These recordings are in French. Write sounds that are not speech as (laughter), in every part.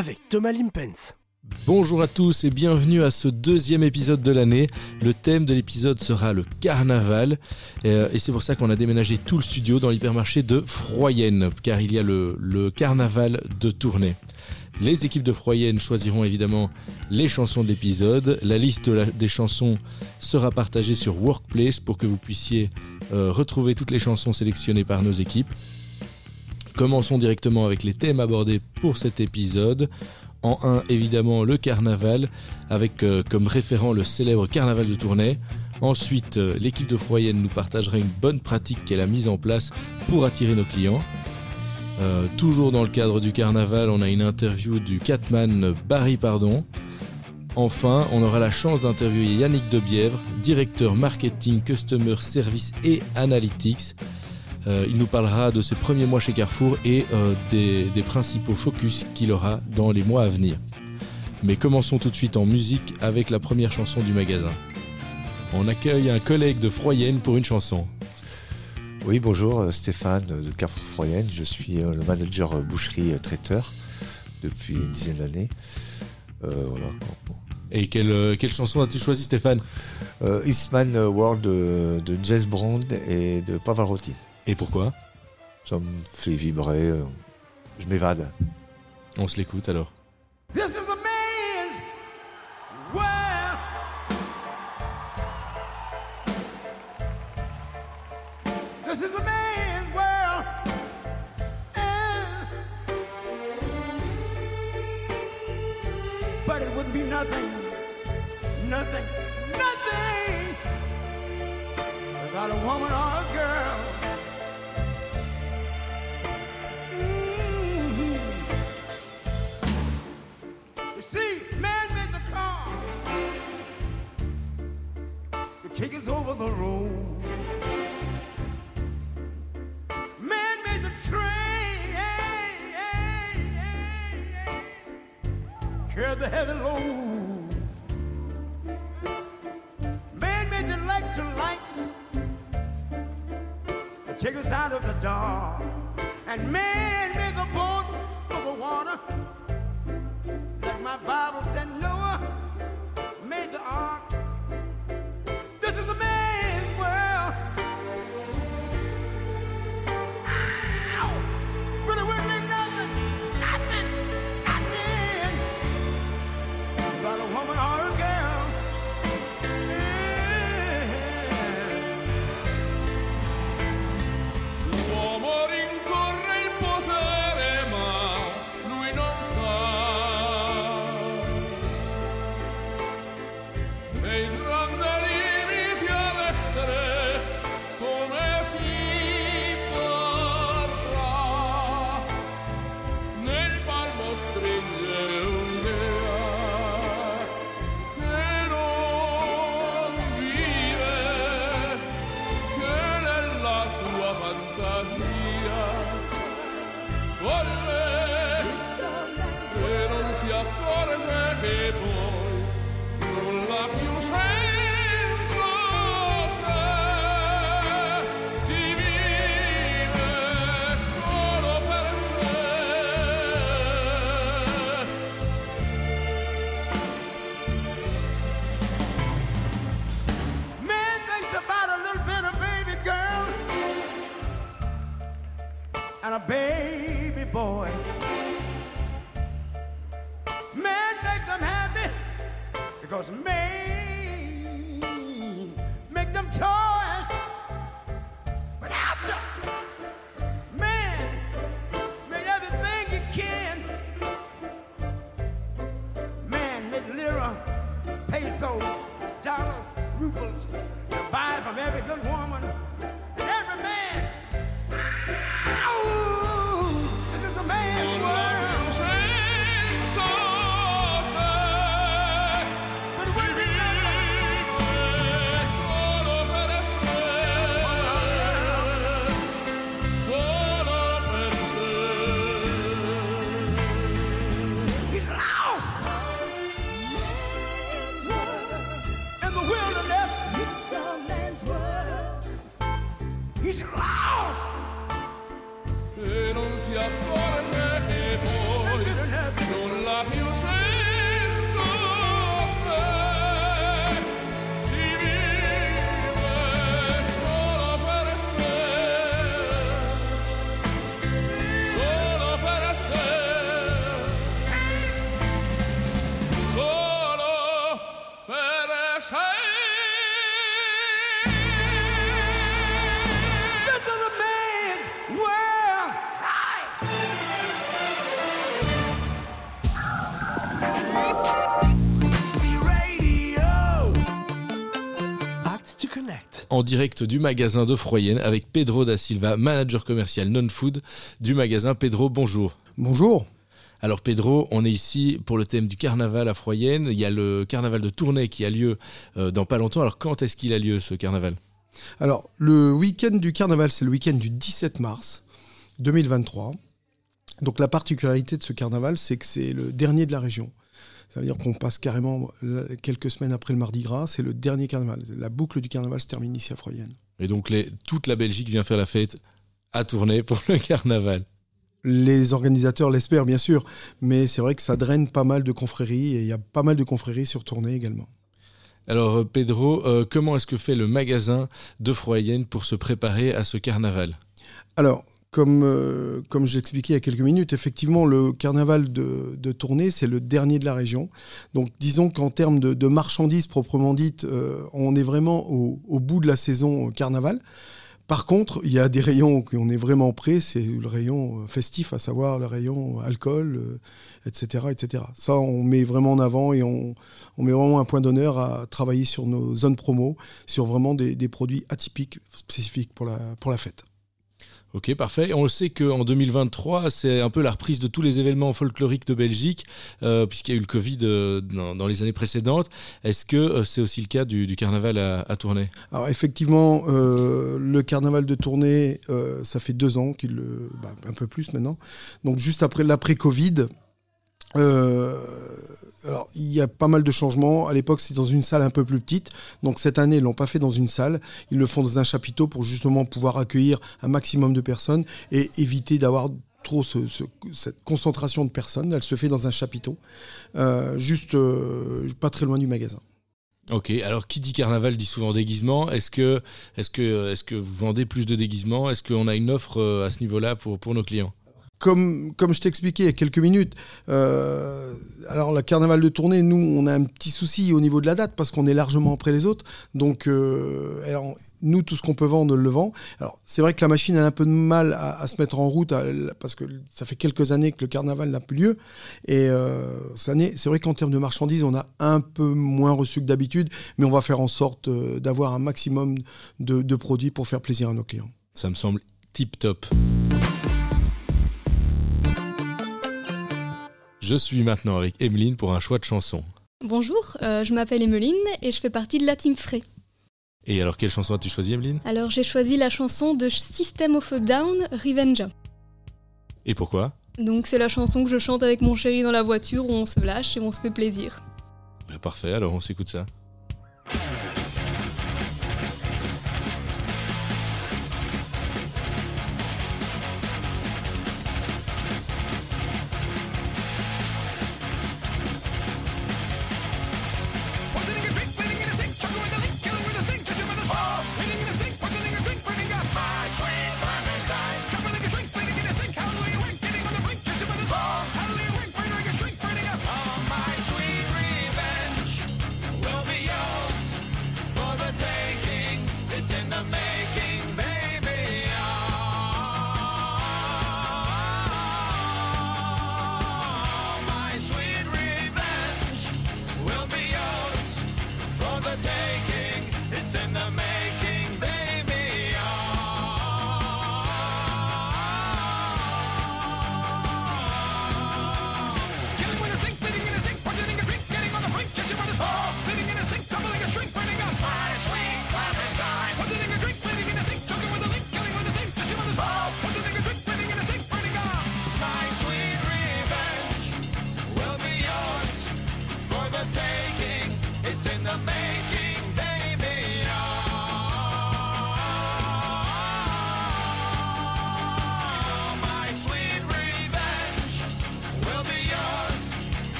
avec Thomas Limpens. Bonjour à tous et bienvenue à ce deuxième épisode de l'année. Le thème de l'épisode sera le carnaval euh, et c'est pour ça qu'on a déménagé tout le studio dans l'hypermarché de Froyenne car il y a le, carnaval de tournée. Les équipes de Froyenne choisiront évidemment les chansons de l'épisode. La liste des chansons sera partagée sur Workplace pour que vous puissiez euh, retrouver toutes les chansons sélectionnées par nos équipes. Commençons directement avec les thèmes abordés pour cet épisode. En 1, évidemment, le carnaval, avec euh, comme référent le célèbre carnaval de Tournai. Ensuite, euh, l'équipe de Froyenne nous partagera une bonne pratique qu'elle a mise en place pour attirer nos clients. Euh, toujours dans le cadre du carnaval, on a une interview du Catman Barry Pardon. Enfin, on aura la chance d'interviewer Yannick Debièvre, directeur marketing, customer service et analytics. Euh, il nous parlera de ses premiers mois chez Carrefour et euh, des, des principaux focus qu'il aura dans les mois à venir. Mais commençons tout de suite en musique avec la première chanson du magasin. On accueille un collègue de Froyenne pour une chanson. Oui, bonjour, euh, Stéphane de Carrefour Froyenne. Je suis le manager boucherie traiteur depuis une dizaine d'années. voilà. Et quelle, quelle chanson as-tu choisi, Stéphane? Euh, Eastman World de, de Jazz Brown et de Pavarotti. Et pourquoi Ça me fait vibrer. Je m'évade. On se l'écoute alors. Because maybe. En direct du magasin de Froyenne avec Pedro da Silva, manager commercial non-food du magasin. Pedro, bonjour. Bonjour. Alors Pedro, on est ici pour le thème du carnaval à Froyenne. Il y a le carnaval de Tournai qui a lieu euh, dans pas longtemps. Alors quand est-ce qu'il a lieu ce carnaval? Alors le week-end du carnaval, c'est le week-end du 17 mars 2023. Donc la particularité de ce carnaval, c'est que c'est le dernier de la région. Ça veut dire qu'on passe carrément quelques semaines après le Mardi Gras, c'est le dernier carnaval. La boucle du carnaval se termine ici à Froyenne. Et donc toute la Belgique vient faire la fête à Tournai pour le (laughs) carnaval les organisateurs l'espèrent bien sûr, mais c'est vrai que ça draine pas mal de confréries et il y a pas mal de confréries sur tournée également. Alors euh, Pedro, euh, comment est-ce que fait le magasin de Froyenne pour se préparer à ce carnaval? Alors, comme, euh, comme j'expliquais il y a quelques minutes, effectivement, le carnaval de, de Tournai, c'est le dernier de la région. Donc, disons qu'en termes de, marchandises proprement dites, on est vraiment au, au, bout de la saison carnaval. Par contre, il y a des rayons où on est vraiment prêt, c'est le rayon euh, festif, à savoir le rayon alcool, etc., euh, etc. Ça, on met vraiment en avant et on, met vraiment un point d'honneur à travailler sur nos zones promo, sur vraiment des, des produits atypiques, spécifiques pour la, pour la fête. Ok, parfait. on le sait qu'en 2023, c'est un peu la reprise de tous les événements folkloriques de Belgique, euh, puisqu'il y a eu le Covid euh, dans, les années précédentes. Est-ce que euh, c'est aussi le cas du, carnaval à, Tournai? Alors effectivement, le carnaval de Tournai, ça fait deux ans, qu'il, bah, un peu plus maintenant. Donc juste après l'après-Covid, euh, alors, il y a pas mal de changements. À l'époque, c'est dans une salle un peu plus petite. Donc, cette année, ils l'ont pas fait dans une salle. Ils le font dans un chapiteau pour justement pouvoir accueillir un maximum de personnes et éviter d'avoir trop cette concentration de personnes. Elle se fait dans un chapiteau, euh, juste euh, pas très loin du magasin. Ok, alors qui dit carnaval dit souvent déguisement. Est-ce que, est que, est que vous vendez plus de déguisements? Est-ce qu'on a une offre à ce niveau-là pour, pour nos clients? Comme, je t'expliquais il y a quelques minutes, euh, alors le carnaval de tournée, nous, on a un petit souci au niveau de la date parce qu'on est largement après les autres. Donc, euh, nous, tout ce qu'on peut vendre, on le vend. Alors, c'est vrai que la machine a un peu de mal à, se mettre en route parce que ça fait quelques années que le carnaval n'a plus lieu. Et euh, cette année, c'est vrai qu'en termes de marchandises, on a un peu moins reçu que d'habitude, mais on va faire en sorte d'avoir un maximum de produits pour faire plaisir à nos clients. Ça me semble tip top. Je suis maintenant avec Emeline pour un choix de chanson. Bonjour, euh, je m'appelle Emeline et je fais partie de la team Frey. Et alors, quelle chanson as-tu choisi, Emeline? Alors, j'ai choisi la chanson de System of a Down, Revenge. Et pourquoi? Donc, c'est la chanson que je chante avec mon chéri dans la voiture où on se lâche et on se fait plaisir. Bah, parfait, alors on s'écoute ça.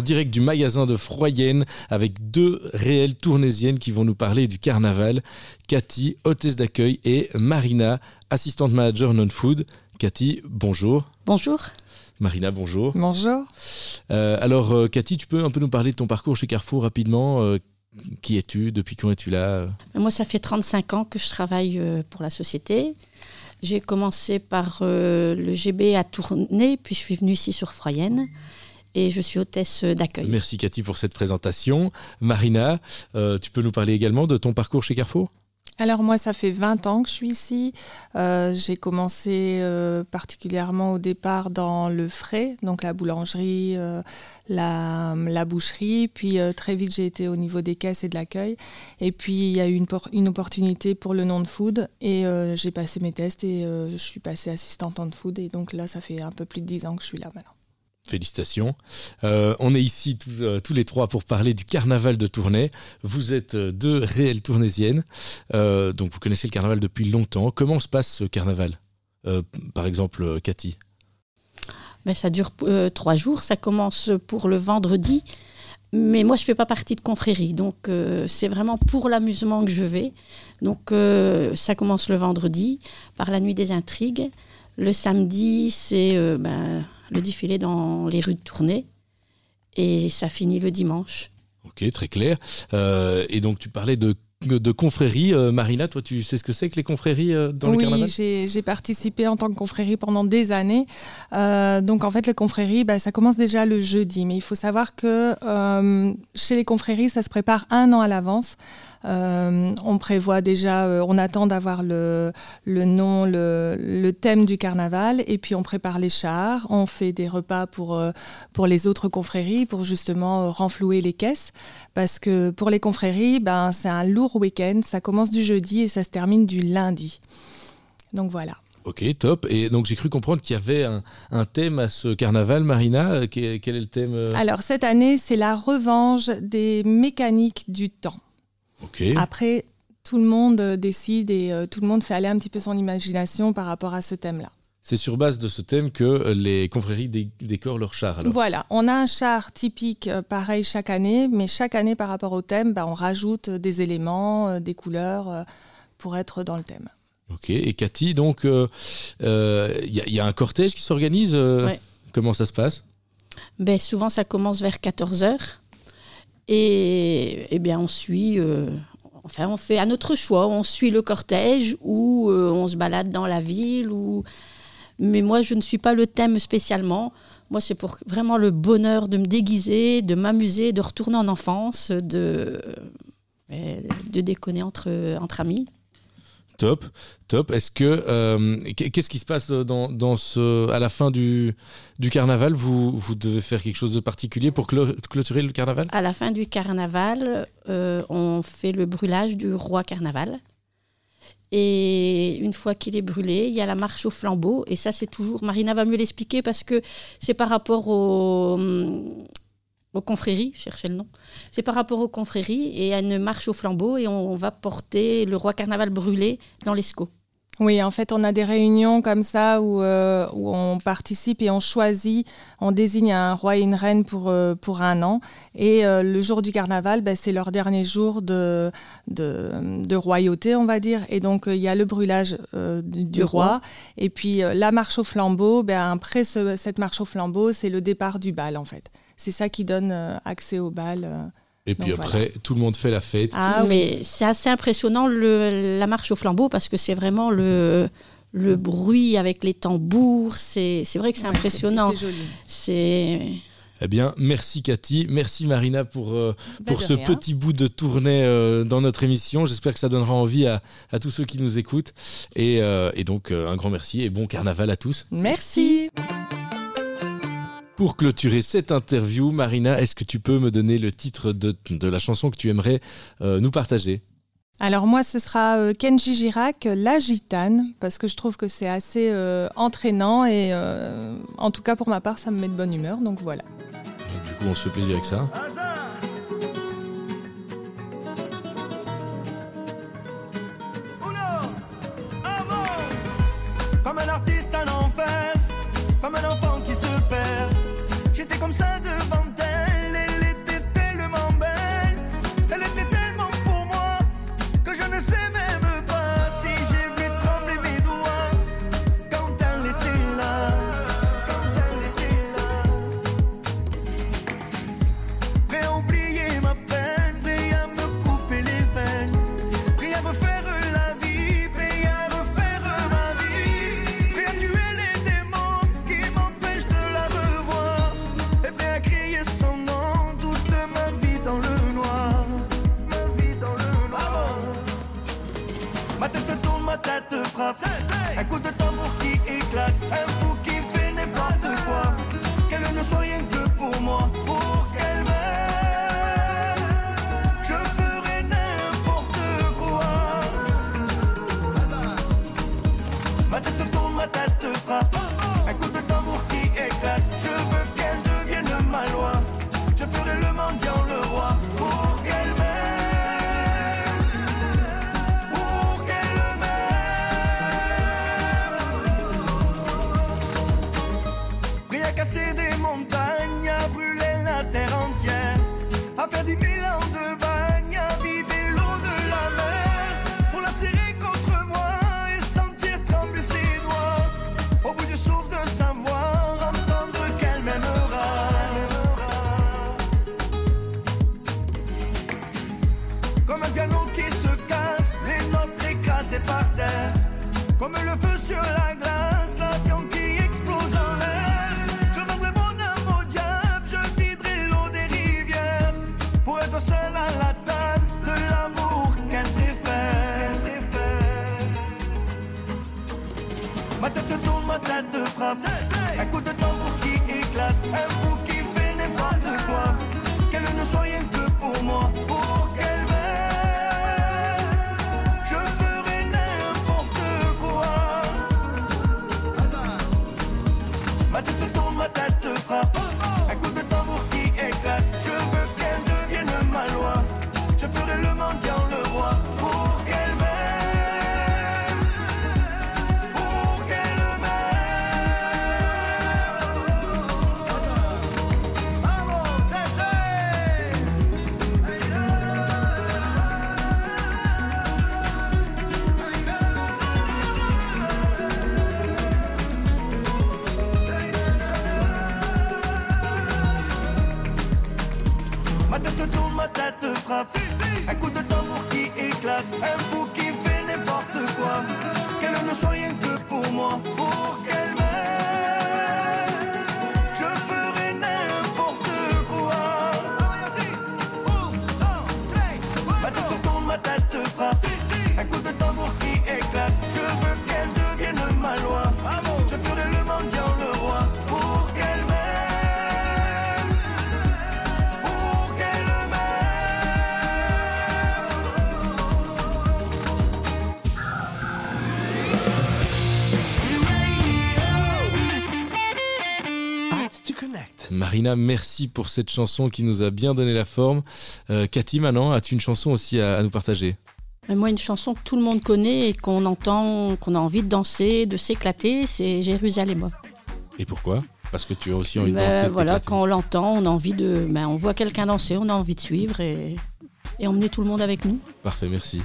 En direct du magasin de Froyenne avec deux réelles tournésiennes qui vont nous parler du carnaval. Cathy, hôtesse d'accueil, et Marina, assistante manager non-food. Cathy, bonjour. Bonjour. Marina, bonjour. Bonjour. Euh, alors, euh, Cathy, tu peux un peu nous parler de ton parcours chez Carrefour rapidement euh, Qui es-tu Depuis quand es-tu là Moi, ça fait 35 ans que je travaille pour la société. J'ai commencé par le GB à Tournai, puis je suis venue ici sur Froyenne et je suis hôtesse d'accueil. Merci Cathy pour cette présentation. Marina, tu peux nous parler également de ton parcours chez Carrefour? Alors moi, ça fait 20 ans que je suis ici. Euh, j'ai commencé euh, particulièrement au départ dans le frais, donc la boulangerie, euh, la, boucherie. Puis très vite, j'ai été au niveau des caisses et de l'accueil. Et puis, il y a eu une, une opportunité pour le non-food. Et j'ai passé mes tests et je suis passée assistante en food. Et donc là, ça fait un peu plus de 10 ans que je suis là maintenant. Félicitations. Euh, on est ici euh, tous, les trois pour parler du carnaval de Tournai. Vous êtes euh, deux réelles tournaisiennes, donc vous connaissez le carnaval depuis longtemps. Comment se passe ce carnaval? Par exemple, Cathy? Ben, Ça dure trois jours. Ça commence pour le vendredi. Mais moi, je ne fais pas partie de confrérie. Donc, c'est vraiment pour l'amusement que je vais. Donc, ça commence le vendredi par la nuit des intrigues. Le samedi, c'est ben, le défilé dans les rues de Tournai. Et ça finit le dimanche. Ok, très clair. Euh, et donc tu parlais de de confrérie. Euh, Marina, toi, tu sais ce que c'est que les confréries euh, dans le carnaval? Oui, j'ai participé en tant que confrérie pendant des années. donc, en fait, les confréries, bah, ça commence déjà le jeudi. Mais il faut savoir que chez les confréries, ça se prépare un an à l'avance. Euh, on prévoit déjà, euh, on attend d'avoir le, nom, le, thème du carnaval, et puis on prépare les chars, on fait des repas pour, euh, pour les autres confréries, pour justement renflouer les caisses. Parce que pour les confréries, ben, c'est un lourd week-end, ça commence du jeudi et ça se termine du lundi. Donc voilà. Ok, top. Et donc j'ai cru comprendre qu'il y avait un, thème à ce carnaval, Marina. Quel est le thème Alors cette année, c'est la revanche des mécaniques du temps. Après, tout le monde décide et euh, tout le monde fait aller un petit peu son imagination par rapport à ce thème-là. C'est sur base de ce thème que les confréries décorent leur char. Voilà, on a un char typique euh, pareil chaque année, mais chaque année par rapport au thème, bah, on rajoute des éléments, euh, des couleurs pour être dans le thème. Ok, et Cathy, donc il y, a un cortège qui s'organise. Comment ça se passe? Ben, Souvent ça commence vers 14h et, eh bien, on suit, euh, enfin, on fait à notre choix. On suit le cortège ou euh, on se balade dans la ville. Ou... Mais moi, je ne suis pas le thème spécialement. Moi, c'est pour vraiment le bonheur de me déguiser, de m'amuser, de retourner en enfance, de, euh, de déconner entre, entre amis. Top, top. Est-ce que euh, qu'est-ce qui se passe dans, ce à la fin du, carnaval? Vous, vous devez faire quelque chose de particulier pour clôturer le carnaval? À la fin du carnaval, euh, on fait le brûlage du roi carnaval. Et une fois qu'il est brûlé, il y a la marche au flambeau. Et ça, c'est toujours. Marina va mieux l'expliquer parce que c'est par rapport au, aux confréries, je cherchais le nom. C'est par rapport aux confréries et à une marche au flambeau et on, va porter le roi carnaval brûlé dans l'ESCO. Oui, en fait, on a des réunions comme ça où, euh, où, on participe et on choisit, on désigne un roi et une reine pour, euh, pour un an. Et euh, le jour du carnaval, ben, c'est leur dernier jour de, de, royauté, on va dire. Et donc, il y a le brûlage du, roi. Et puis, la marche au flambeau, ben, après cette marche au flambeau, c'est le départ du bal, en fait c'est ça qui donne euh, accès au bal. Euh. Et puis après, tout le monde fait la fête. Ah, mais c'est assez impressionnant le, la marche au flambeau parce que c'est vraiment le, le bruit avec les tambours. C'est vrai que c'est impressionnant. C'est joli. C'est. Eh bien, merci Cathy, merci Marina pour, euh, bah, pour ce petit bout de tournée dans notre émission. J'espère que ça donnera envie à, à, tous ceux qui nous écoutent. Et, et donc, un grand merci et bon carnaval à tous. Merci. Pour clôturer cette interview, Marina, est-ce que tu peux me donner le titre de, la chanson que tu aimerais euh, nous partager? Alors moi, ce sera euh, Kenji Girac, La Gitane, parce que je trouve que c'est assez euh, entraînant et en tout cas pour ma part, ça me met de bonne humeur, donc voilà. du coup, on se fait plaisir avec ça. Comme un artiste en enfer, comme un enfant Marina, merci pour cette chanson qui nous a bien donné la forme. Euh, Cathy, maintenant, as-tu une chanson aussi à, nous partager? Euh, moi, une chanson que tout le monde connaît et qu'on entend, qu'on a envie de danser, de s'éclater, c'est Jérusalem. Et pourquoi? Parce que tu as aussi envie de ben, danser. Voilà, quand on l'entend, on a envie de. Ben, on voit quelqu'un danser, on a envie de suivre et, et emmener tout le monde avec nous. Parfait, merci.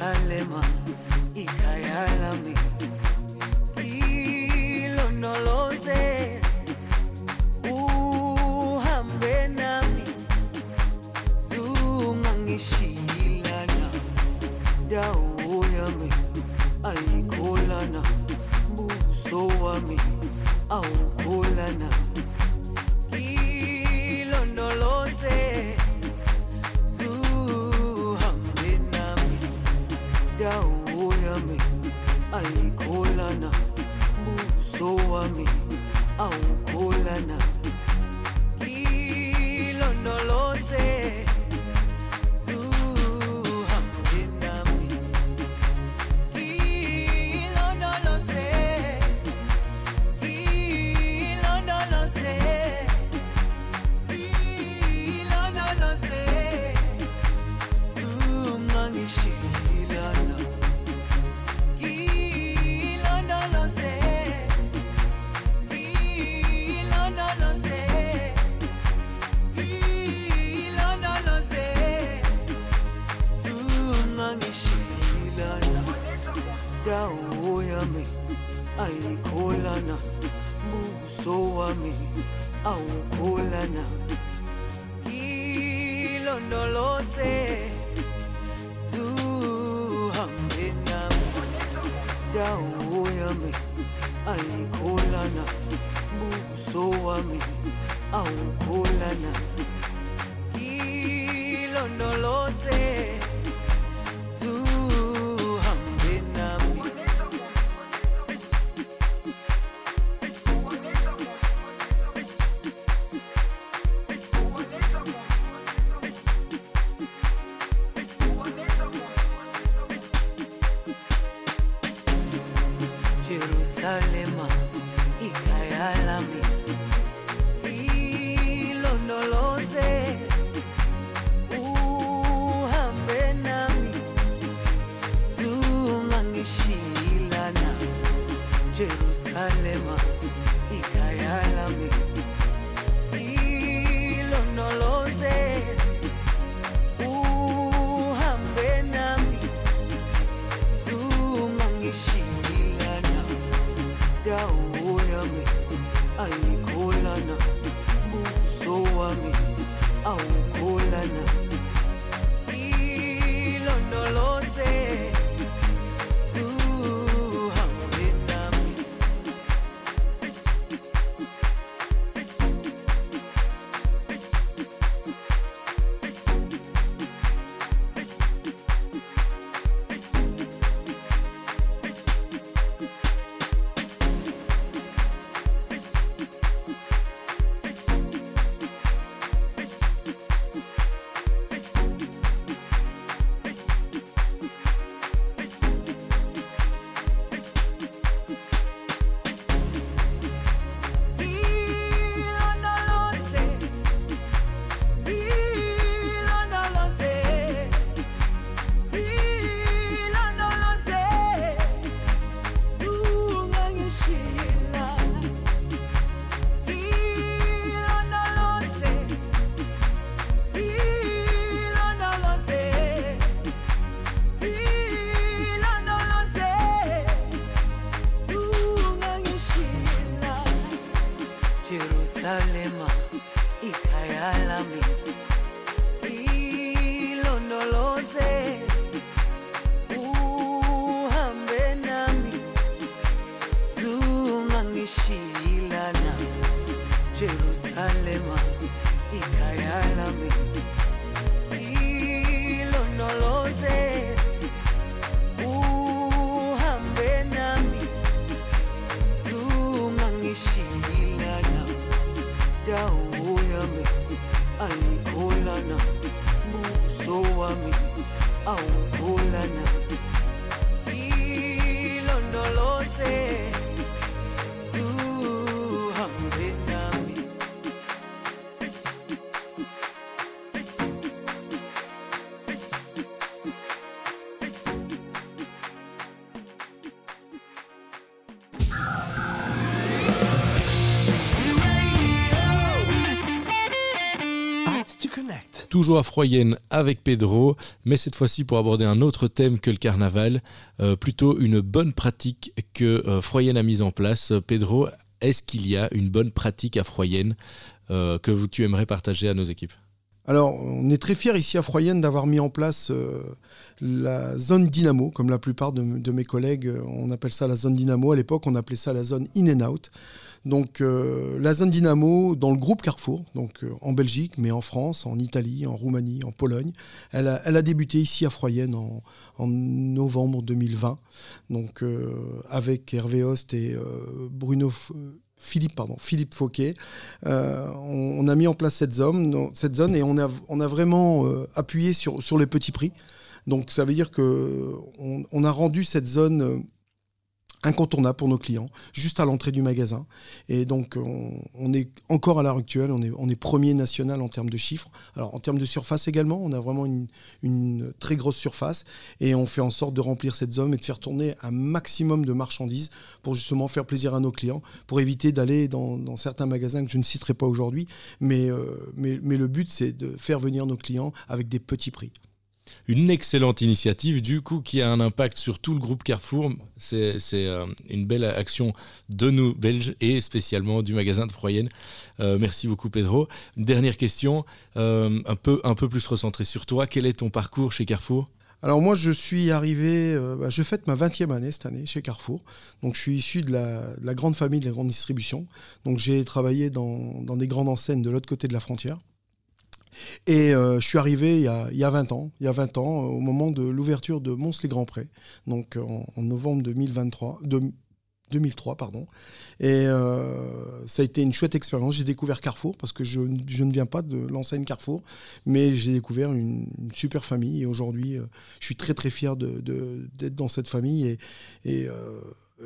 Jalema ikayalami Jayalami. Hilo no lo sé, uhambe nami, sungangishilana, dawo yami, alikolana, buso wami, awukolana. so wami awukholana Bwana, mbuso wami awukholana. Ngilondoloze zuhambe nami. Dawo yami ayikholana mbuso wami awukholana. Ngilondoloze Toujours à Froyenne avec Pedro, mais cette fois-ci pour aborder un autre thème que le carnaval, euh, plutôt une bonne pratique que euh, Froyenne a mise en place. Pedro, est-ce qu'il y a une bonne pratique à Froyenne euh, que tu aimerais partager à nos équipes? Alors, on est très fiers ici à Froyenne d'avoir mis en place la zone dynamo, comme la plupart de, de mes collègues, on appelle ça la zone dynamo. À l'époque, on appelait ça la zone in and out. Donc, euh, la zone dynamo dans le groupe Carrefour, donc euh, en Belgique, mais en France, en Italie, en Roumanie, en Pologne. Elle a, débuté ici à Froyenne en, novembre 2020, donc euh, avec Hervé Host et Bruno. Philippe, pardon, Philippe Fauquet. On, a mis en place cette zone, et on a, vraiment appuyé sur, les petits prix. Donc ça veut dire que on, a rendu cette zone incontournable pour nos clients, juste à l'entrée du magasin. Et donc on, est encore à l'heure actuelle, on est, premier national en termes de chiffres. Alors en termes de surface également, on a vraiment une, très grosse surface et on fait en sorte de remplir cette zone et de faire tourner un maximum de marchandises pour justement faire plaisir à nos clients, pour éviter d'aller dans, certains magasins que je ne citerai pas aujourd'hui. Euh, mais le but, c'est de faire venir nos clients avec des petits prix. Une excellente initiative, du coup, qui a un impact sur tout le groupe Carrefour. C'est euh, une belle action de nous, Belges, et spécialement du magasin de Froyenne. Euh, merci beaucoup, Pedro. Une dernière question, euh, un, peu, plus recentrée sur toi. Quel est ton parcours chez Carrefour? Alors moi, je suis arrivé, bah, je fête ma 20e année cette année chez Carrefour. Donc je suis issu de la, de la grande famille de la grande distribution. Donc j'ai travaillé dans des grandes enseignes de l'autre côté de la frontière. Et euh, je suis arrivé il y, a, il y a 20 ans, il y a 20 ans, euh, au moment de l'ouverture de Mons-les-Grands-Prés, donc euh, en, en novembre 2023, de- 2003, pardon. Et ça a été une chouette expérience. J'ai découvert Carrefour parce que je, je ne viens pas de l'enseigne Carrefour, mais j'ai découvert une, super famille. Et aujourd'hui, je suis très très fier de- de- d'être dans cette famille et,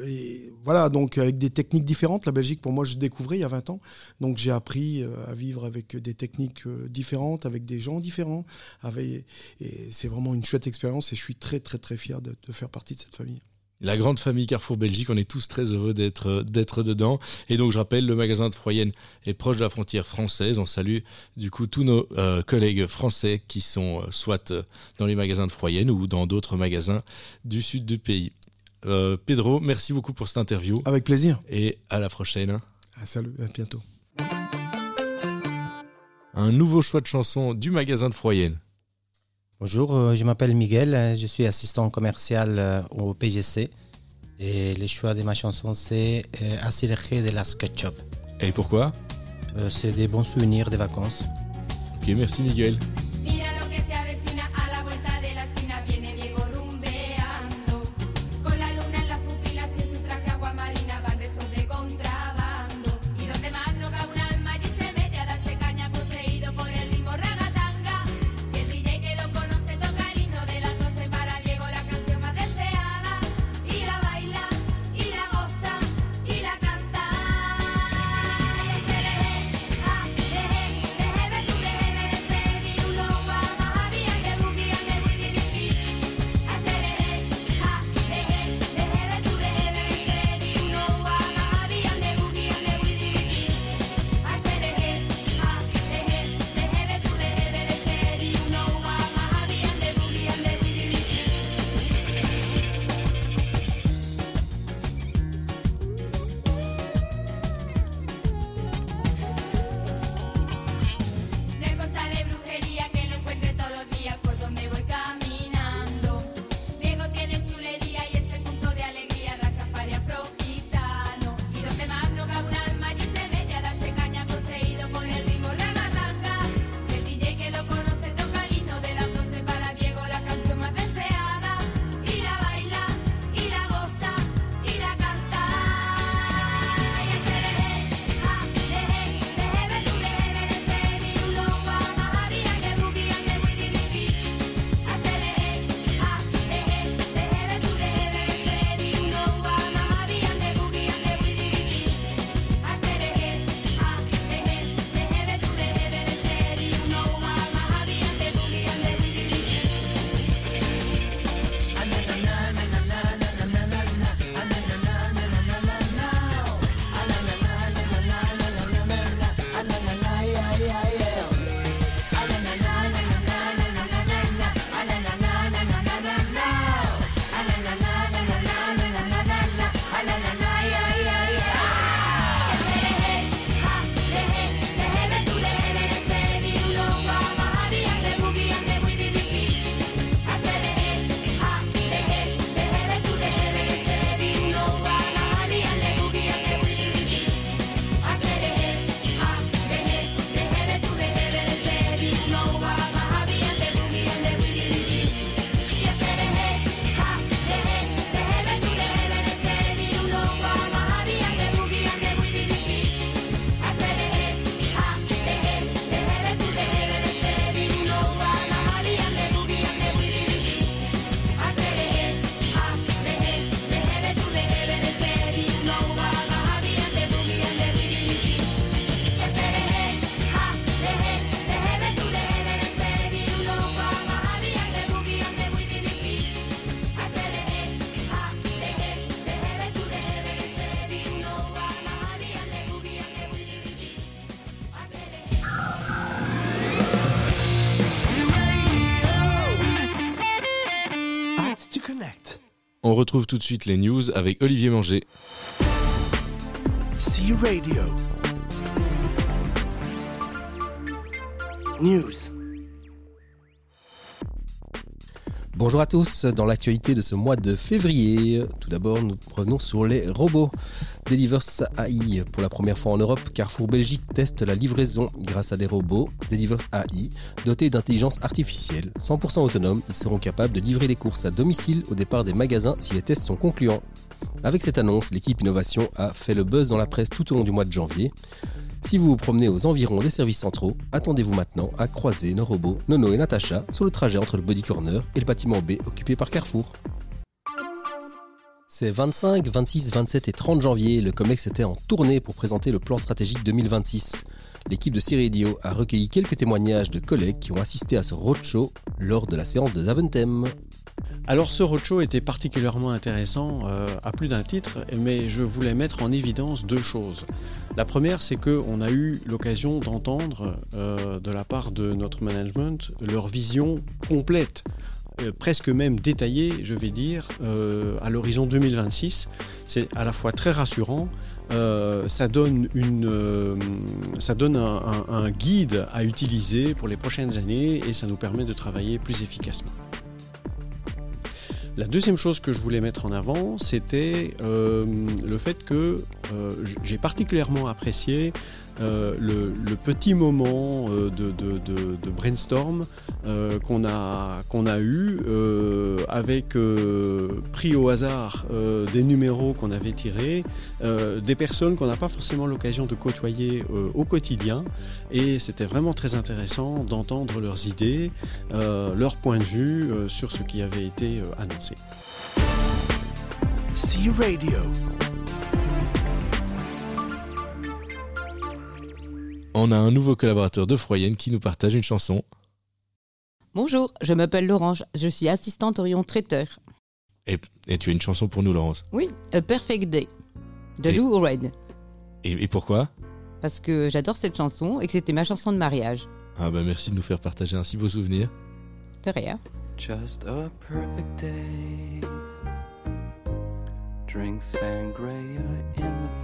et voilà, donc avec des techniques différentes. La Belgique, pour moi, je découvrais il y a 20 ans. Donc j'ai appris euh, à vivre avec des techniques euh, différentes, avec des gens différents. Avec, et c'est vraiment une chouette expérience et je suis très, très, très fier de, faire partie de cette famille. La grande famille Carrefour Belgique, on est tous très heureux d'être d'être dedans. Et donc je rappelle, le magasin de Froyenne est proche de la frontière française. On salue du coup tous nos euh, collègues français qui sont euh, soit euh, dans les magasins de Froyenne ou dans d'autres magasins du sud du pays. Euh, Pedro, merci beaucoup pour cette interview Avec plaisir. et à la prochaine. Ah, salut, à bientôt. Un nouveau choix de chanson du magasin de Froyenne. Bonjour, euh, je m'appelle Miguel, euh, je suis assistant commercial au PGC et le choix de ma chanson c'est Acireje de la SketchUp. Et pourquoi? Euh, c'est des bons souvenirs des vacances. Ok, merci Miguel. On retrouve tout de suite les news avec Olivier Manger. C Radio. News. Bonjour à tous, dans l'actualité de ce mois de février, tout d'abord nous revenons sur les robots. Delivers AI, pour la première fois en Europe, Carrefour Belgique teste la livraison grâce à des robots Delivers AI dotés d'intelligence artificielle. 100% autonomes, ils seront capables de livrer les courses à domicile au départ des magasins si les tests sont concluants. Avec cette annonce, l'équipe innovation a fait le buzz dans la presse tout au long du mois de janvier. Si vous vous promenez aux environs des services centraux, attendez-vous maintenant à croiser nos robots Nono et Natacha sur le trajet entre le Body Corner et le bâtiment B occupé par Carrefour. Ces 25, 26, 27 et 30 janvier, le COMEX était en tournée pour présenter le plan stratégique 2026. L'équipe de C-Radio a recueilli quelques témoignages de collègues qui ont assisté à ce roadshow lors de la séance de Zaventem. Alors ce roadshow était particulièrement intéressant euh, à plus d'un titre, mais je voulais mettre en évidence deux choses. La première, c'est qu'on a eu l'occasion d'entendre euh, de la part de notre management leur vision complète, euh, presque même détaillée, je vais dire, euh, à l'horizon 2026. C'est à la fois très rassurant, euh, ça donne, une, ça donne un, guide à utiliser pour les prochaines années et ça nous permet de travailler plus efficacement. La deuxième chose que je voulais mettre en avant, c'était le fait que j'ai particulièrement apprécié euh, le, petit moment euh, de, brainstorm euh, qu'on a, a eu avec pris au hasard des numéros qu'on avait tirés, des personnes qu'on n'a pas forcément l'occasion de côtoyer au quotidien. Et c'était vraiment très intéressant d'entendre leurs idées, euh, leur point de vue sur ce qui avait été annoncé. C Radio. On a un nouveau collaborateur de Froyenne qui nous partage une chanson. Bonjour, je m'appelle Laurence, je suis assistante Orion traiteur. Et, et tu as une chanson pour nous, Laurence. Oui, A Perfect Day de Et- Lou Reed. Et, et pourquoi? Parce que j'adore cette chanson et que c'était ma chanson de mariage. Ah bah merci de nous faire partager ainsi vos souvenirs. De rien. Just a perfect day. Drink sangria in the park.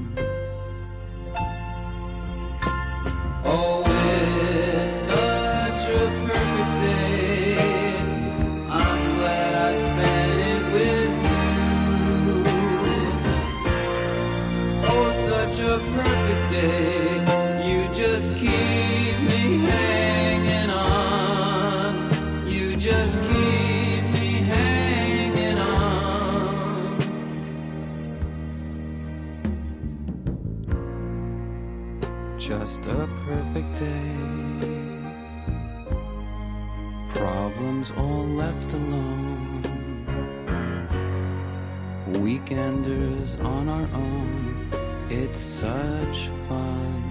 On our own. It's such fun.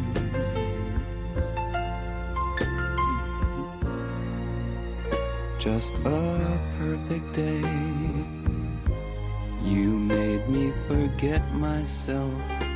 Just a perfect day. You made me forget myself.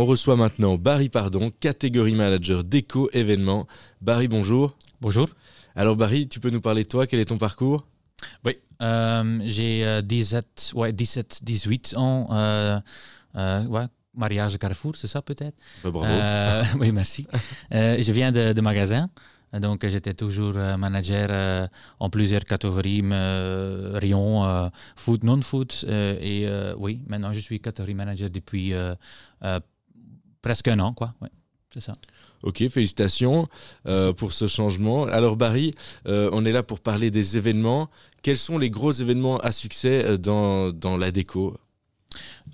On reçoit maintenant Barry Pardon, catégorie manager déco événement. Barry, bonjour. Bonjour. Alors Barry, tu peux nous parler de toi Quel est ton parcours? Oui, euh, j'ai euh, 17, ouais, 17, 18 ans. euh, euh, ouais, mariage Carrefour, c'est ça peut-être? Bah, bravo. Euh, (laughs) oui, merci. Euh, je viens de, de magasin. Donc, j'étais toujours euh, manager euh, en plusieurs catégories, euh, rayons, euh, food, non-food. euh, et euh, oui, maintenant, je suis catégorie manager depuis euh, euh, presque un an, quoi. Ouais, c'est ça. Ok, félicitations euh, pour ce changement. Alors Barry, euh, on est là pour parler des événements. Quels sont les gros événements à succès euh, dans, dans la déco?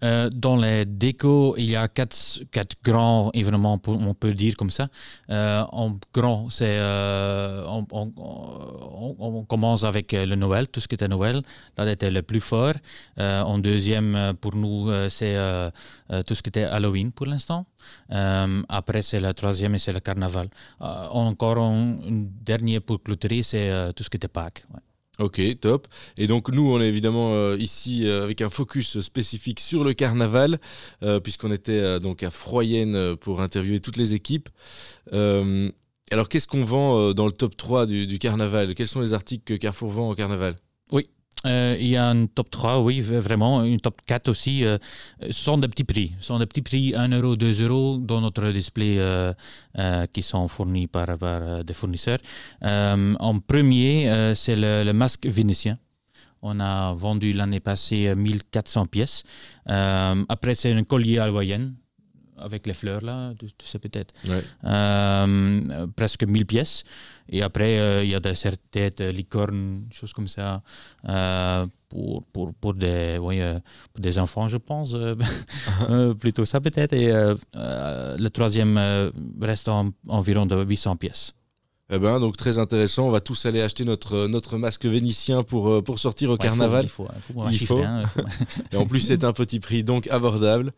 Euh, dans les décos, il y a quatre, quatre grands événements, on peut dire comme ça. Euh, en grand, c'est euh, on, commence avec le Noël, tout ce qui était Noël. Là, c'était le plus fort. En deuxième, pour nous, c'est tout ce qui était Halloween pour l'instant. Après, c'est le troisième et c'est le carnaval. Encore un, dernier pour clôturer, c'est tout ce qui était Pâques. Ok, top. Et donc nous, on est évidemment euh, ici euh, avec un focus spécifique sur le carnaval, euh, puisqu'on était donc à Froyenne pour interviewer toutes les équipes. Alors qu'est-ce qu'on vend dans le top 3 du, du carnaval? Quels sont les articles que Carrefour vend au carnaval? Oui, euh, il y a un top 3, oui, vraiment, une top 4 aussi. euh, sont des petits prix. Sont des petits prix 1 euro, 2 euros dans notre display euh, euh, qui sont fournis par, par, des fournisseurs. En premier, c'est le, le masque vénitien. On a vendu l'année passée euh, 1400 pièces. Après, c'est un collier hawaïen avec les fleurs là, tu, tu sais peut-être. Ouais. Presque 1000 pièces. Et après, euh, il y a des serre-têtes, euh, licornes, choses comme ça, euh, pour, pour, pour, des, oui, pour des enfants, je pense. (laughs) plutôt ça peut-être. Et le troisième reste en, environ de 800 pièces. Eh ben, donc très intéressant. On va tous aller acheter notre, notre masque vénitien pour, pour sortir au Ouais, il faut, carnaval. il faut, il faut hein, (laughs) Et en plus, c'est un petit prix, donc abordable.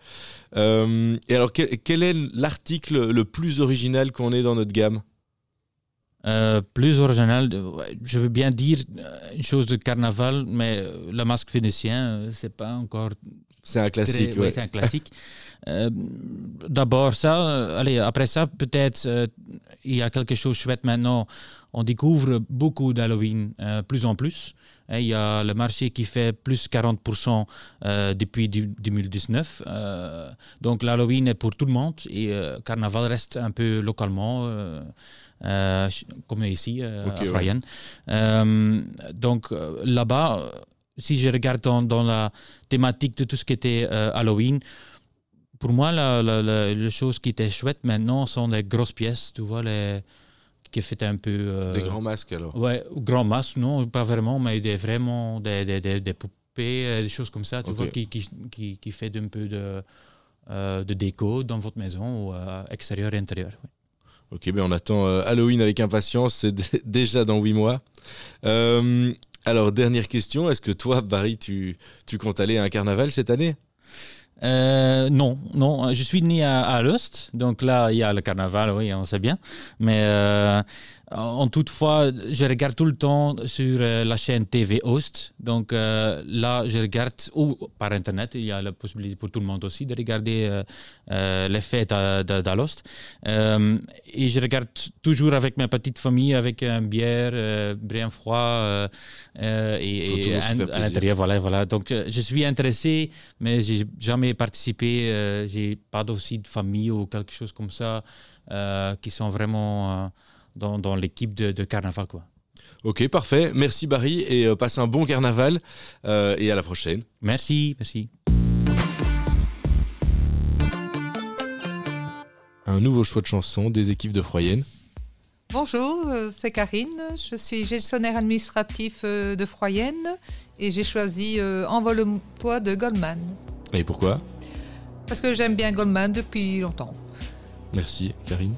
Euh, et alors, quel, quel est l'article le plus original qu'on ait dans notre gamme? Euh, plus original, ouais, je veux bien dire euh, une chose de carnaval, mais euh, le masque vénitien, euh, c'est pas encore. C'est un classique, très- ouais. ouais, c'est un classique. (laughs) Euh, D'abord ça, euh, allez, après ça, peut-être euh, il y a quelque chose de chouette maintenant. On découvre beaucoup d'Halloween, euh, plus en plus. Il y a le marché qui fait plus 40% euh, depuis du- 2019. Euh, donc l'Halloween est pour tout le monde et euh, Carnaval reste un peu localement, euh, euh, comme ici euh, Ok, à ouais. Euh, donc euh, là-bas, euh, si je regarde dans, dans la thématique de tout ce qui était euh, Halloween, pour moi, la, la, la- les choses qui étaient chouettes maintenant sont les grosses pièces, tu vois, les, qui fait un peu... euh, Des grands masques alors Ouais, ou grands masques, non, pas vraiment, mais des, vraiment des, des, des, des poupées, euh, des choses comme ça, tu vois, qui, qui, qui, qui fait un peu de, euh, de déco dans votre maison ou euh, extérieur et intérieur. ouais. Ok, ben on attend euh, Halloween avec impatience, c'est (laughs) déjà dans 8 mois. Euh, alors, dernière question, est-ce que toi, Barry, tu, comptes aller à un carnaval cette année? Euh, non, non, je suis né à, à Alost, donc là, il y a le carnaval, oui, on sait bien. Mais en toutefois, je regarde tout le temps sur euh, la chaîne TV Host. Donc euh, là, je regarde, ou par Internet, il y a la possibilité pour tout le monde aussi de regarder euh, euh, les fêtes à- d'Alost. Et je regarde toujours avec ma petite famille, avec un bière, bien froid, et, à- l'intérieur, voilà, voilà. Donc, je suis intéressé, mais j'ai jamais participé. j'ai pas aussi de famille ou quelque chose comme ça qui sont vraiment dans, dans l'équipe de, de carnaval, quoi. Ok, parfait. Merci Barry et euh, passe un bon carnaval euh, et à la prochaine. Merci, merci. Un nouveau choix de chanson des équipes de Froyenne. Bonjour, euh, c'est Karine. Je suis gestionnaire administratif euh, de Froyenne et j'ai choisi Envole-toi de Goldman. Et pourquoi? Parce que j'aime bien Goldman depuis longtemps. Merci Karine.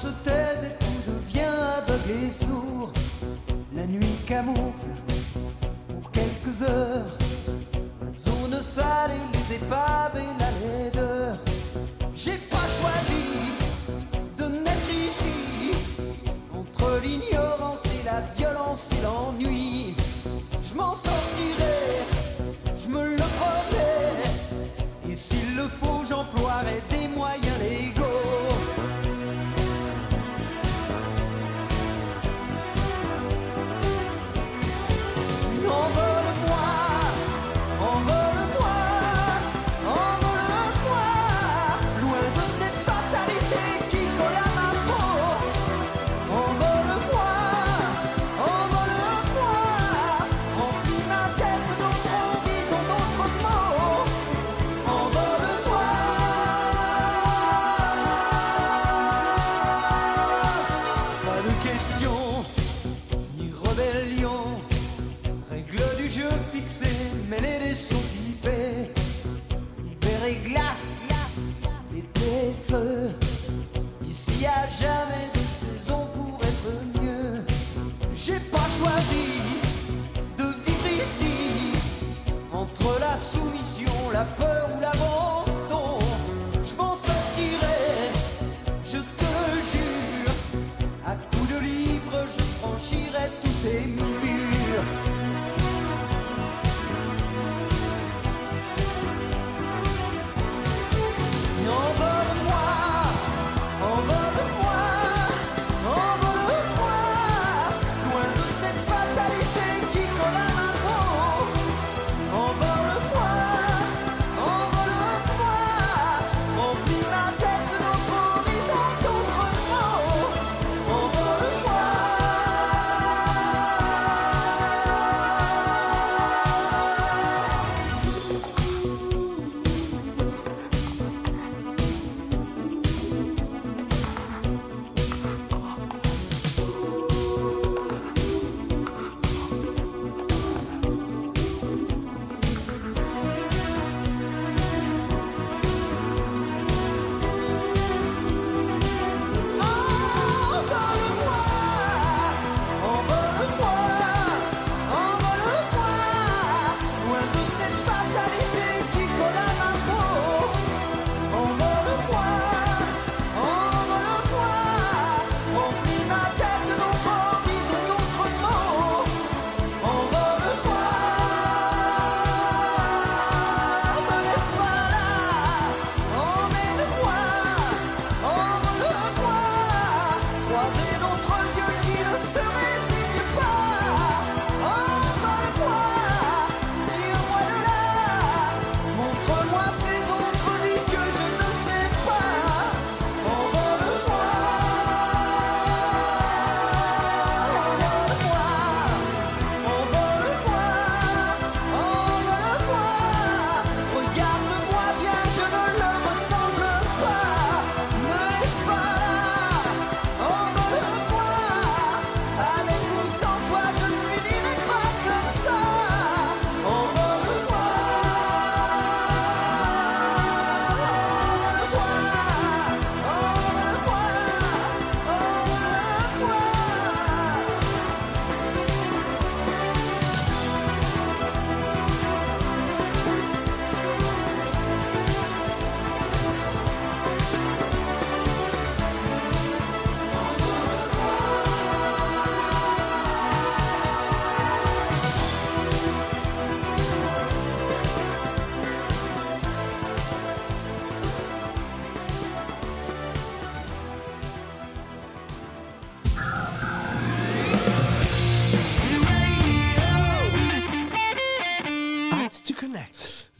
Se taisent et tout devient aveugle et sourd. camoufle pour quelques heures. La zone sale et les épaves et la laideur. J'ai pas choisi de naître ici. Entre l'ignorance et la violence et l'ennui. Je m'en sortirai, je me le promets. Et s'il le faut, j'emploierai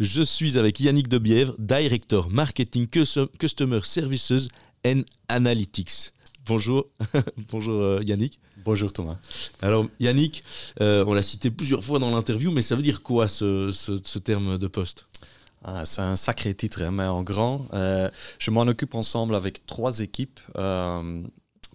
Je suis avec Yannick Debièvre, Director Marketing Cus- Customer Services and Analytics. Bonjour, (laughs) bonjour euh, Yannick. Bonjour Thomas. Alors Yannick, euh, on l'a cité plusieurs fois dans l'interview, mais ça veut dire quoi ce, ce- ce terme de poste? Ah, c'est un sacré titre, hein, mais en grand. Euh, je m'en occupe ensemble avec trois équipes. euh,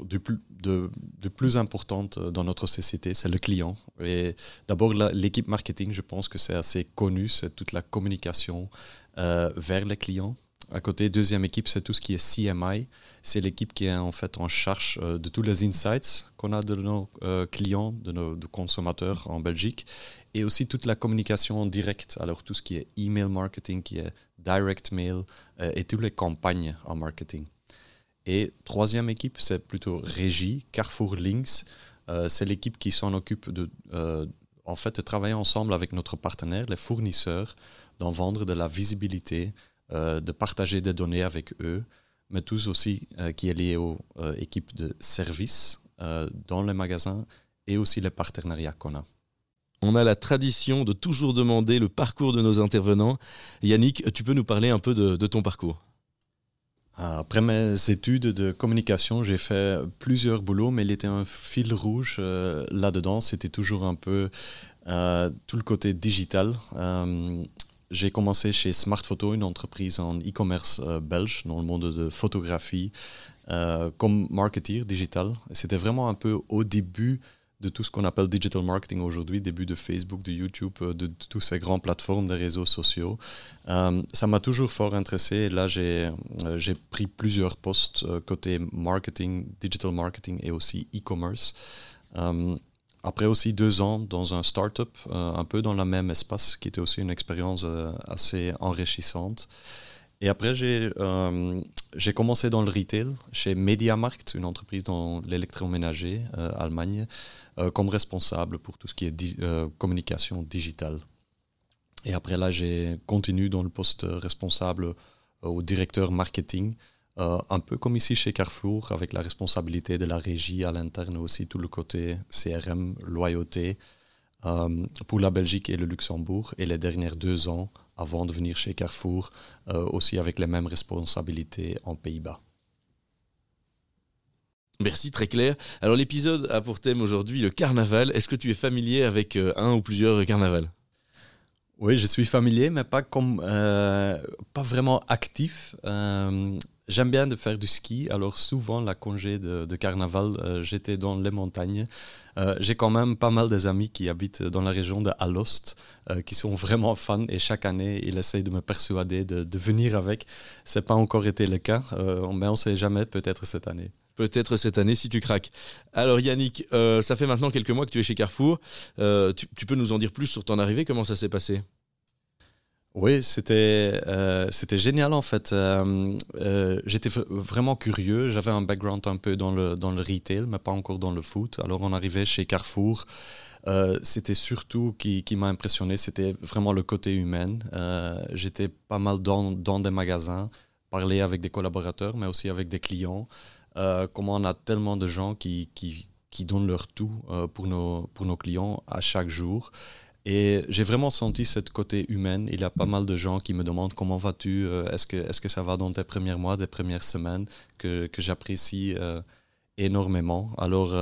du plus, de, plus importantes dans notre société, c'est le client. Et d'abord, l'équipe marketing, je pense que c'est assez connu, c'est toute la communication euh, vers les clients. à côté, deuxième équipe, c'est tout ce qui est CMI. C'est l'équipe qui est en fait en charge euh, de tous les insights qu'on a de nos euh, clients, de nos consommateurs en Belgique, et aussi toute la communication en direct. Alors tout ce qui est email marketing, qui est direct mail, et toutes les campagnes en marketing. Et troisième équipe, c'est plutôt régie, Carrefour Links. Euh, c'est l'équipe qui s'en occupe de, euh, en fait, de travailler ensemble avec notre partenaire, les fournisseurs, d'en vendre de la visibilité, euh, de partager des données avec eux, mais tous aussi qui est lié aux équipes de service euh, dans les magasins et aussi les partenariats qu'on a. On a la tradition de toujours demander le parcours de nos intervenants. Yannick, tu peux nous parler un peu de ton parcours? Après mes études de communication, j'ai fait plusieurs boulots, mais il était un fil rouge euh, là-dedans. C'était toujours un peu euh, tout le côté digital. Euh, j'ai commencé chez Smart Photo, une entreprise en e-commerce belge dans le monde de photographie, comme marketeer digital. C'était vraiment un peu au début de tout ce qu'on appelle digital marketing aujourd'hui, début de Facebook, de YouTube, euh, de, toutes ces grandes plateformes de réseaux sociaux. Euh, ça m'a toujours fort intéressé. Là, j'ai euh, j'ai pris plusieurs postes côté marketing, digital marketing et aussi e-commerce. Après aussi deux ans dans un startup, un peu dans le même espace, qui était aussi une expérience assez enrichissante. Et après, j'ai j'ai commencé dans le retail chez MediaMarkt, une entreprise dans l'électroménager, euh, Allemagne, euh, comme responsable pour tout ce qui est euh, communication digitale. Et après là, j'ai continué dans le poste responsable euh, au directeur marketing, un peu comme ici chez Carrefour, avec la responsabilité de la régie à l'interne aussi, tout le côté CRM, loyauté, pour la Belgique et le Luxembourg. Et les dernières deux ans, avant de venir chez Carrefour, aussi avec les mêmes responsabilités en Pays-Bas. Merci, très clair. Alors l'épisode a pour thème aujourd'hui le carnaval. Est-ce que tu es familier avec euh, un ou plusieurs carnavals? Oui, je suis familier, mais pas comme euh, pas vraiment actif. Euh, J'aime bien de faire du ski, alors souvent la congé de, carnaval, j'étais dans les montagnes. J'ai quand même pas mal des amis qui habitent dans la région de Alost, qui sont vraiment fans et chaque année ils essayent de me persuader de, de venir avec. C'est pas encore été le cas, mais on sait jamais, peut-être cette année. Peut-être cette année si tu craques. Alors Yannick, euh, ça fait maintenant quelques mois que tu es chez Carrefour. Euh, tu, peux nous en dire plus sur ton arrivée Comment ça s'est passé? Oui, c'était euh, c'était génial en fait. J'étais vraiment curieux. J'avais un background un peu dans le, dans le retail, mais pas encore dans le foot. Alors on arrivait chez Carrefour. C'était surtout qui, qui m'a impressionné, c'était vraiment le côté humain. J'étais pas mal dans, dans des magasins, parler avec des collaborateurs, mais aussi avec des clients. Euh, comment on a tellement de gens qui, qui, qui donnent leur tout euh, pour, nos, pour nos clients à chaque jour. Et j'ai vraiment senti ce côté humain. Il y a pas mal de gens qui me demandent comment vas-tu, euh, est-ce que, est que ça va dans tes premiers mois, tes premières semaines, que, que j'apprécie énormément. Alors,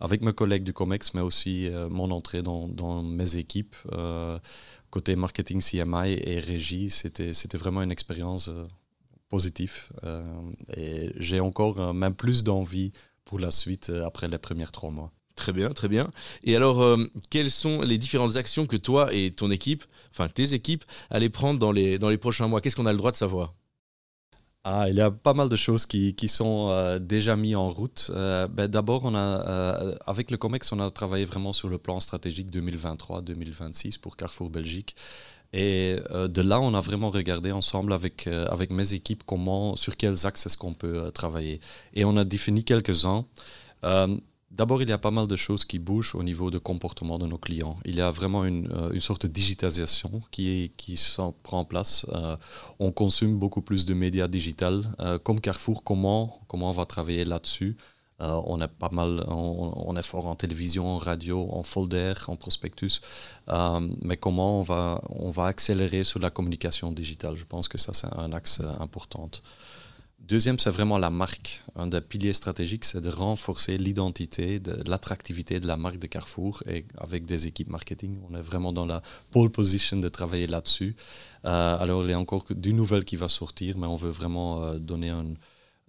avec mes collègues du COMEX, mais aussi mon entrée dans, dans mes équipes, côté marketing CMI et régie, c'était vraiment une expérience positive. Euh, et j'ai encore euh, même plus d'envie pour la suite euh, après les premiers trois mois. Très bien, très bien. Et alors, euh, quelles sont les différentes actions que toi et ton équipe, enfin tes équipes, allez prendre dans les, dans les prochains mois? Qu'est-ce qu'on a le droit de savoir? Ah, il y a pas mal de choses qui, qui sont euh, déjà mises en route. Euh, ben, D'abord, on a, avec le COMEX, on a travaillé vraiment sur le plan stratégique 2023-2026 pour Carrefour Belgique. Et euh, de là, on a vraiment regardé ensemble avec, euh, avec mes équipes comment, sur quels axes est-ce qu'on peut euh, travailler. Et on a défini quelques-uns. D'abord, il y a pas mal de choses qui bougent au niveau de comportement de nos clients. Il y a vraiment une, une sorte de digitalisation qui, qui prend en place. On consomme beaucoup plus de médias digitales. Comme Carrefour, comment, comment on va travailler là-dessus? Euh, On est pas mal, on, est fort en télévision, en radio, en folder, en prospectus. Euh, mais comment on va, on va accélérer sur la communication digitale? Je pense que ça, c'est un axe euh, important. Deuxième, c'est vraiment la marque. Un des piliers stratégiques, c'est de renforcer l'identité, de l'attractivité de la marque de Carrefour. Et avec des équipes marketing, on est vraiment dans la pole position de travailler là-dessus. Alors, il y a encore du nouvel qui va sortir, mais on veut vraiment donner un,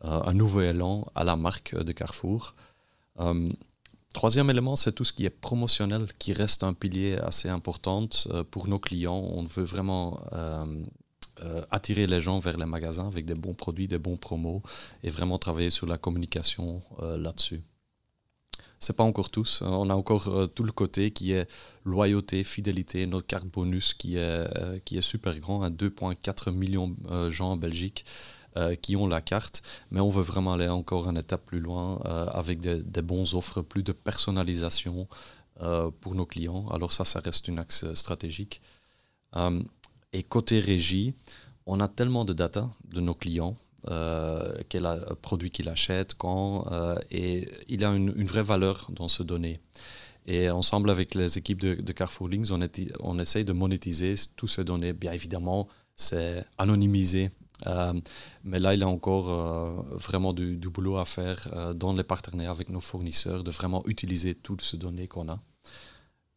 un nouveau élan à la marque de Carrefour. Euh, Troisième élément, c'est tout ce qui est promotionnel, qui reste un pilier assez important euh, pour nos clients. On veut vraiment euh, euh, attirer les gens vers les magasins avec des bons produits, des bons promos et vraiment travailler sur la communication euh, là-dessus. C'est pas encore tous. On a encore euh, tout le côté qui est loyauté, fidélité, notre carte bonus qui est, euh, qui est super grand, à 2,4 millions de euh, gens en Belgique euh, qui ont la carte, mais on veut vraiment aller encore une étape plus loin euh, avec des, des bons offres, plus de personnalisation euh, pour nos clients. Alors ça, ça reste un axe stratégique. Et côté régie, on a tellement de data de nos clients, quel produit qu'il achète, quand, et il a une, une vraie valeur dans ce données. Et ensemble avec les équipes de, de Carrefour Links, on, est- on essaye de monétiser toutes ces données. Bien évidemment, c'est anonymisé. Euh, mais là, il y a encore euh, vraiment du, boulot à faire euh, dans les partenariats avec nos fournisseurs, de vraiment utiliser toutes ces données qu'on a.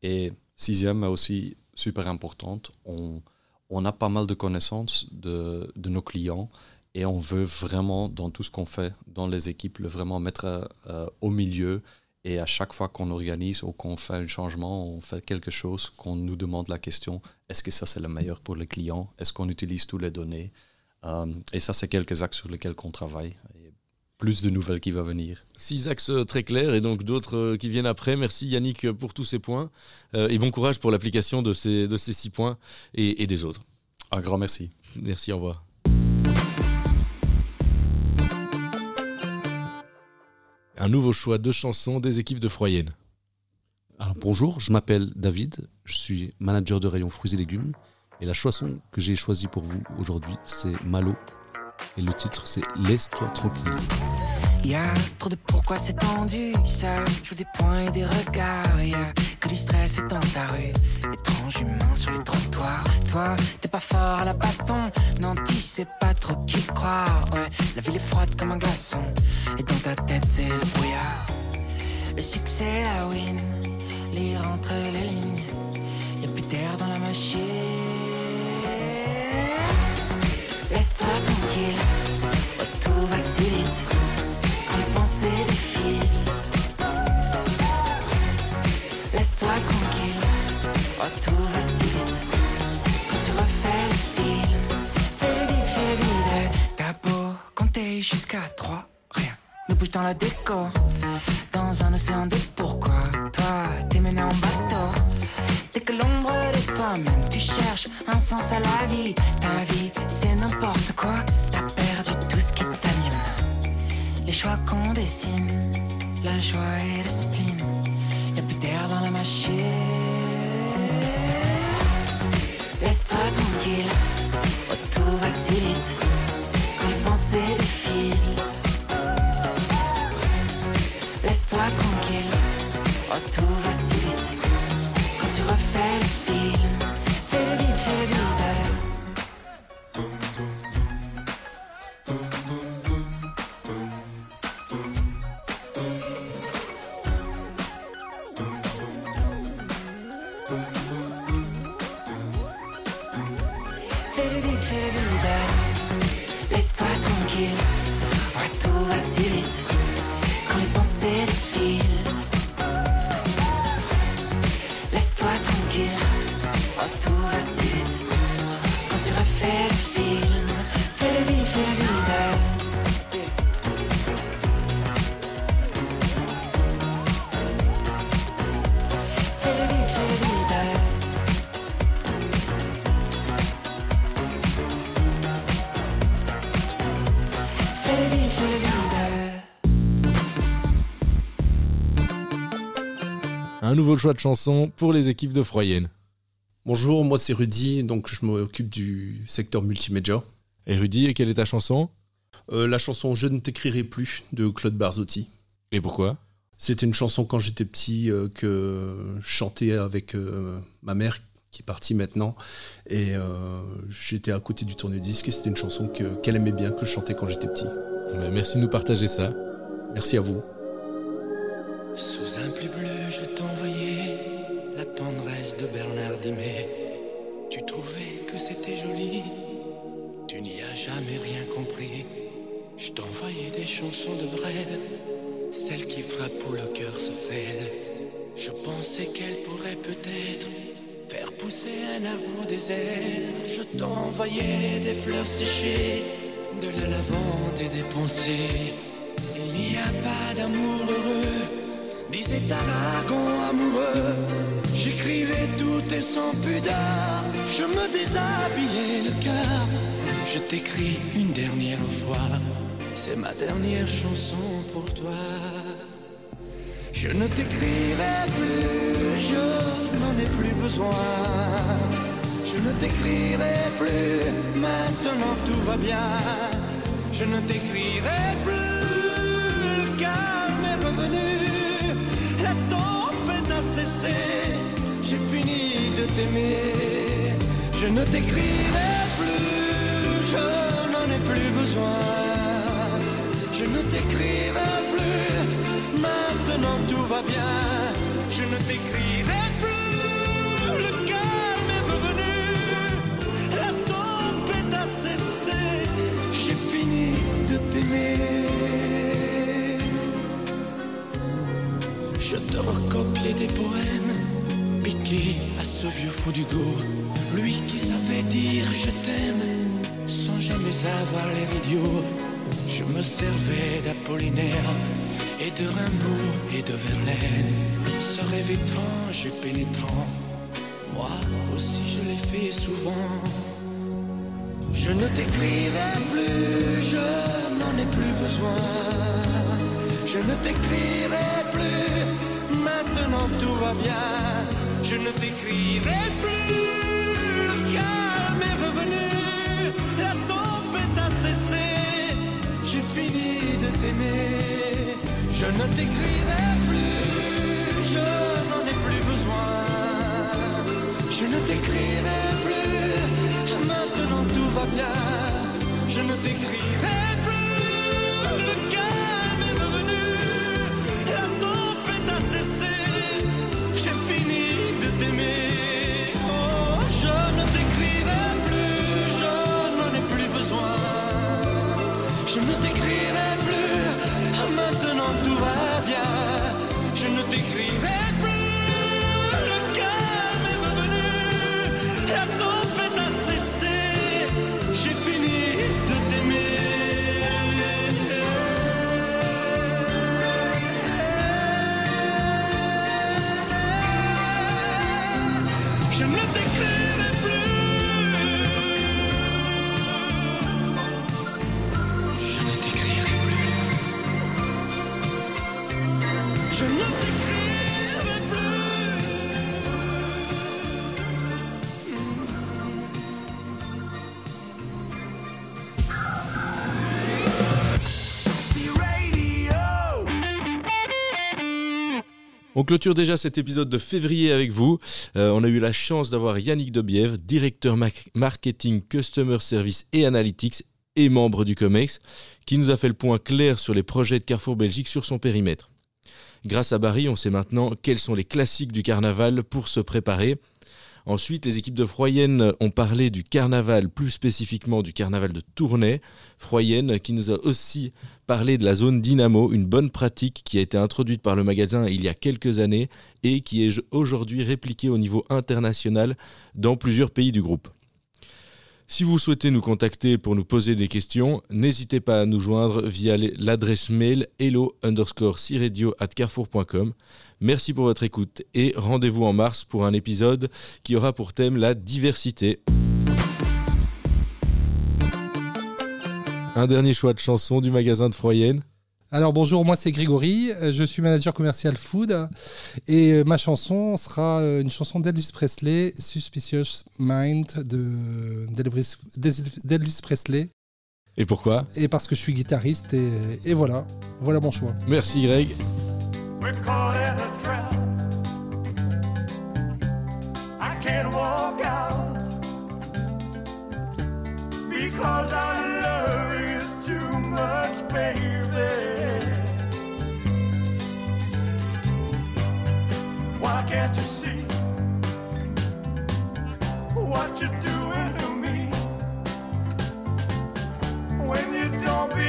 Et sixième, mais aussi super importante, on, on a pas mal de connaissances de, de nos clients et on veut vraiment, dans tout ce qu'on fait dans les équipes, le vraiment mettre au milieu. Et à chaque fois qu'on organise ou qu'on fait un changement, on fait quelque chose, qu'on nous demande la question, est-ce que ça c'est le meilleur pour le client Est-ce qu'on utilise toutes les données? Et ça, c'est quelques axes sur lesquels on travaille. Et plus de nouvelles qui vont venir. Six axes euh, très clairs et donc d'autres euh, qui viennent après. Merci Yannick euh, pour tous ces points Euh, et bon courage pour l'application de ces, de ces six points et, et des autres. Un grand merci. Merci, au revoir. Un nouveau choix de chansons des équipes de Froyenne. Alors bonjour, je m'appelle David, je suis manager de rayon fruits et légumes et la chanson que j'ai choisie pour vous aujourd'hui c'est Malo et le titre c'est Laisse-toi tranquille. Y a trop de pourquoi c'est tendu, ça joue des points et des regards. Y a que du stress et dans ta rue, étrange humain sur les trottoirs. Toi, t'es pas fort à la baston, non, tu sais pas trop qui croire. Ouais, la ville est froide comme un glaçon, et dans ta tête c'est le brouillard. Le succès, la win, lire entre les lignes, y a plus d'air dans la machine. Laisse-toi tranquille, oh, tout va si vite. Quand les pensées défilent. Laisse-toi tranquille, oh, tout va si vite. Quand tu refais le film, fais vite, fais vite. T'as beau compter jusqu'à trois, rien ne bouge dans la déco. Dans un océan de pourquoi, toi, t'es mené en bateau. Dès que l'ombre de toi-même, tu cherches un sens à la vie. Ta vie, c'est n'importe quoi. T'as perdu tout ce qui t'anime. Les choix qu'on dessine, la joie et le spleen. Y'a plus d'air dans la machine. Laisse-toi tranquille, oh, tout va si vite. Quand les pensées défilent. Laisse-toi tranquille, oh, tout va si vite. Quand tu refais le film, nouveau choix de chanson pour les équipes de Froyenne. Bonjour, moi c'est Rudy, donc je m'occupe du secteur multimédia. Et Rudy, et quelle est ta chanson? Euh, La chanson Je ne t'écrirai plus de Claude Barzotti. Et pourquoi? C'était une chanson quand j'étais petit euh, que je chantais avec euh, ma mère qui est partie maintenant. Et j'étais à côté du tourne-disque et c'était une chanson que- qu'elle aimait bien, que je chantais quand j'étais petit. Ben, Merci de nous partager ça. Merci à vous. Sous un plus bleu, je t'envoyais la tendresse de Bernard Dimet. Tu trouvais que c'était joli, tu n'y as jamais rien compris. Je t'envoyais des chansons de Brel, celles qui frappent où le cœur se fêle. Je pensais qu'elles pourraient peut-être Faire pousser un arbre au désert, je t'envoyais des fleurs séchées, de la lavande et des pensées. Il n'y a pas d'amour disait Aragon amoureux. J'écrivais tout et sans pudeur, je me déshabillais le cœur. Je t'écris une dernière fois, c'est ma dernière chanson pour toi. Je ne t'écrirai plus, je n'en ai plus besoin. Je ne t'écrirai plus, maintenant tout va bien. Je ne t'écrirai plus, le j'ai fini de t'aimer. Je ne t'écrirai plus, je n'en ai plus besoin. Je ne t'écrirai plus, maintenant tout va bien. Je ne t'écrirai Je te recopiais des poèmes piqués à ce vieux fou d'Hugo. Lui qui savait dire je t'aime sans jamais avoir l'air idiot. Je me servais d'Apollinaire et de Rimbaud et de Verlaine. Ce rêve étrange et pénétrant, moi aussi je l'ai fait souvent. Je ne t'écrirai plus, je n'en ai plus besoin. Je ne t'écrirai plus, maintenant tout va bien. Je ne t'écrirai plus, clôture déjà cet épisode de février avec vous. Euh, on a eu la chance d'avoir Yannick Debièvre, directeur marketing, customer service et analytics et membre du COMEX, qui nous a fait le point clair sur les projets de Carrefour Belgique sur son périmètre. Grâce à Barry, on sait maintenant quels sont les classiques du carnaval pour se préparer. Ensuite, les équipes de Froyenne ont parlé du carnaval, plus spécifiquement du carnaval de Tournai. Froyenne qui nous a aussi parlé de la zone Dynamo, une bonne pratique qui a été introduite par le magasin il y a quelques années et qui est aujourd'hui répliquée au niveau international dans plusieurs pays du groupe. Si vous souhaitez nous contacter pour nous poser des questions, n'hésitez pas à nous joindre via l'adresse mail hello underscore at carrefour.com. Merci pour votre écoute et rendez-vous en mars pour un épisode qui aura pour thème la diversité. Un dernier choix de chanson du magasin de Froyenne. Alors bonjour, moi c'est Grégory, euh, je suis manager commercial food et euh, ma chanson sera euh, une chanson d'Elvis Presley, Suspicious Mind de d'Elvis Presley. Et pourquoi? Et parce que je suis guitariste et, et voilà, voilà mon choix. Merci Greg. Because I love you too much, baby. Can't you see? What you're doing to me? When you don't believe